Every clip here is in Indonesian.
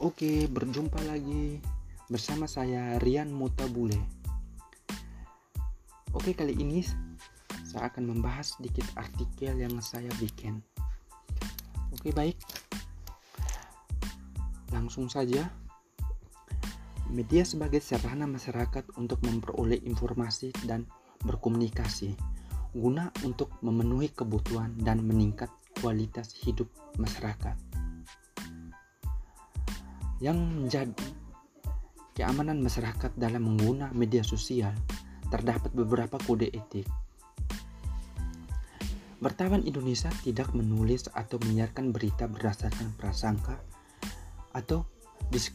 Oke, berjumpa lagi bersama saya Rian Mutabule. Oke, kali ini saya akan membahas sedikit artikel yang saya bikin. Oke, baik. Langsung saja. Media sebagai sarana masyarakat untuk memperoleh informasi dan berkomunikasi guna untuk memenuhi kebutuhan dan meningkat kualitas hidup masyarakat yang menjadi keamanan masyarakat dalam menggunakan media sosial terdapat beberapa kode etik. Wartawan Indonesia tidak menulis atau menyiarkan berita berdasarkan prasangka atau disk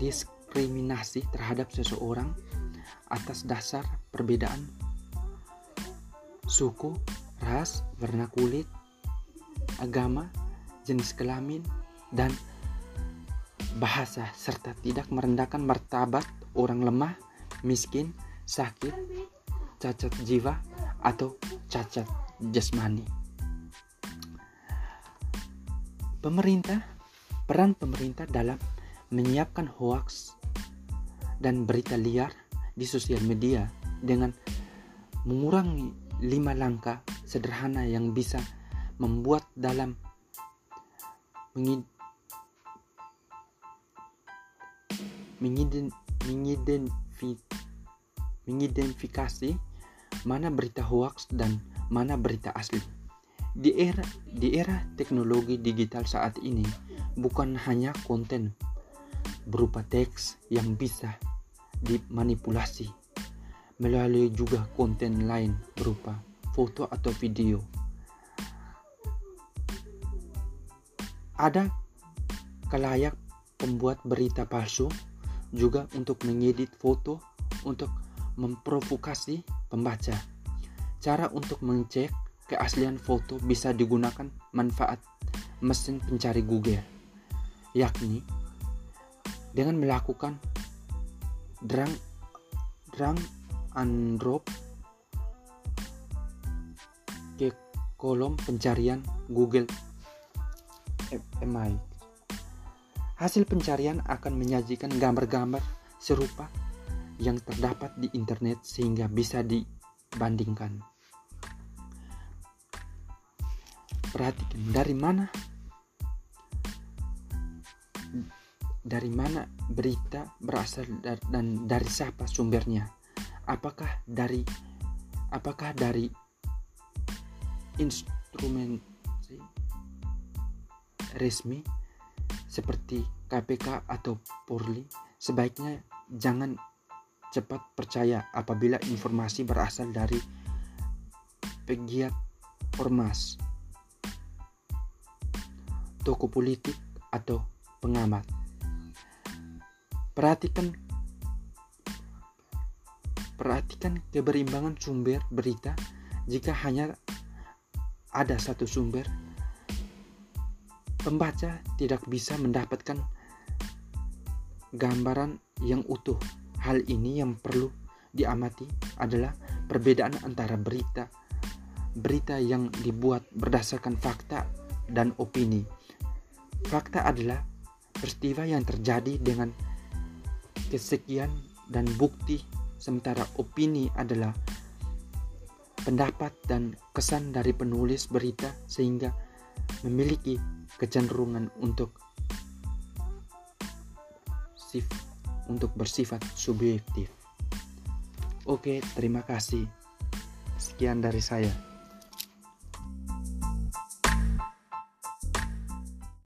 diskriminasi terhadap seseorang atas dasar perbedaan suku, ras, warna kulit, agama, jenis kelamin, dan bahasa serta tidak merendahkan martabat orang lemah, miskin, sakit, cacat jiwa, atau cacat jasmani. Pemerintah, peran pemerintah dalam menyiapkan hoaks dan berita liar di sosial media dengan mengurangi lima langkah sederhana yang bisa membuat dalam mengidentifikasi mana berita hoax dan mana berita asli. Di era di era teknologi digital saat ini bukan hanya konten berupa teks yang bisa dimanipulasi melalui juga konten lain berupa foto atau video. Ada kelayak pembuat berita palsu juga untuk mengedit foto untuk memprovokasi pembaca. Cara untuk mengecek keaslian foto bisa digunakan manfaat mesin pencari Google, yakni dengan melakukan drag drag and drop ke kolom pencarian Google MI. Hasil pencarian akan menyajikan gambar-gambar serupa yang terdapat di internet sehingga bisa dibandingkan. Perhatikan dari mana dari mana berita berasal dan dari siapa sumbernya. Apakah dari apakah dari instrumen resmi seperti KPK atau Polri, sebaiknya jangan cepat percaya apabila informasi berasal dari pegiat ormas, toko politik, atau pengamat. Perhatikan perhatikan keberimbangan sumber berita. Jika hanya ada satu sumber, pembaca tidak bisa mendapatkan gambaran yang utuh. Hal ini yang perlu diamati adalah perbedaan antara berita berita yang dibuat berdasarkan fakta dan opini. Fakta adalah peristiwa yang terjadi dengan kesekian dan bukti, sementara opini adalah pendapat dan kesan dari penulis berita sehingga memiliki kecenderungan untuk sif untuk bersifat subjektif. Oke, terima kasih. Sekian dari saya.